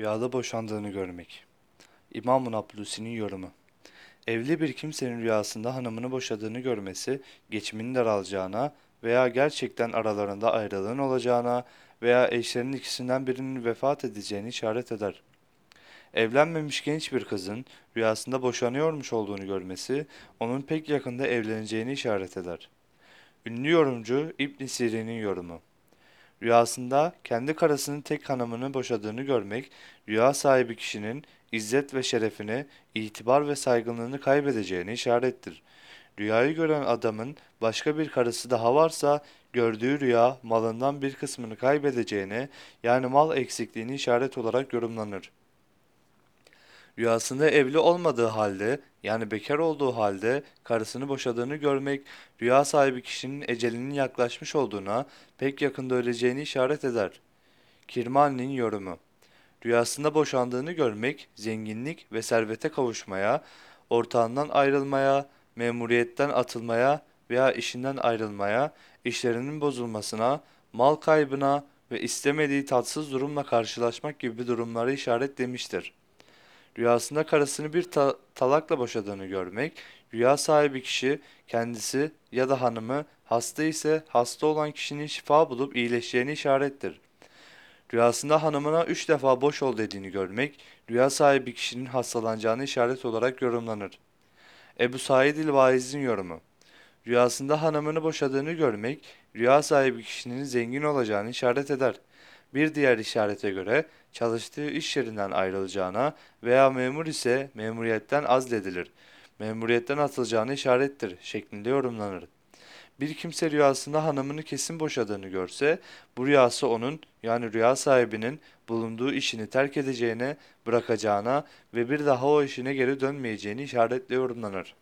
Rüyada boşandığını görmek. İmam-ı yorumu. Evli bir kimsenin rüyasında hanımını boşadığını görmesi, geçiminin daralacağına veya gerçekten aralarında ayrılığın olacağına veya eşlerinin ikisinden birinin vefat edeceğini işaret eder. Evlenmemiş genç bir kızın rüyasında boşanıyormuş olduğunu görmesi, onun pek yakında evleneceğini işaret eder. Ünlü yorumcu İbn Sirin'in yorumu. Rüyasında kendi karısının tek hanımını boşadığını görmek, rüya sahibi kişinin izzet ve şerefini, itibar ve saygınlığını kaybedeceğini işarettir. Rüyayı gören adamın başka bir karısı daha varsa, gördüğü rüya malından bir kısmını kaybedeceğini, yani mal eksikliğini işaret olarak yorumlanır. Rüyasında evli olmadığı halde yani bekar olduğu halde karısını boşadığını görmek rüya sahibi kişinin ecelinin yaklaşmış olduğuna pek yakında öleceğini işaret eder. Kirmani'nin yorumu Rüyasında boşandığını görmek zenginlik ve servete kavuşmaya, ortağından ayrılmaya, memuriyetten atılmaya veya işinden ayrılmaya, işlerinin bozulmasına, mal kaybına ve istemediği tatsız durumla karşılaşmak gibi durumları işaretlemiştir. Rüyasında karısını bir ta- talakla boşadığını görmek, rüya sahibi kişi kendisi ya da hanımı hasta ise hasta olan kişinin şifa bulup iyileşeceğini işarettir. Rüyasında hanımına üç defa boş ol dediğini görmek, rüya sahibi kişinin hastalanacağını işaret olarak yorumlanır. Ebu Said el-Vaiz'in yorumu. Rüyasında hanımını boşadığını görmek, rüya sahibi kişinin zengin olacağını işaret eder. Bir diğer işarete göre çalıştığı iş yerinden ayrılacağına veya memur ise memuriyetten azledilir, memuriyetten atılacağını işarettir şeklinde yorumlanır. Bir kimse rüyasında hanımını kesin boşadığını görse, bu rüyası onun yani rüya sahibinin bulunduğu işini terk edeceğine, bırakacağına ve bir daha o işine geri dönmeyeceğini işaretle yorumlanır.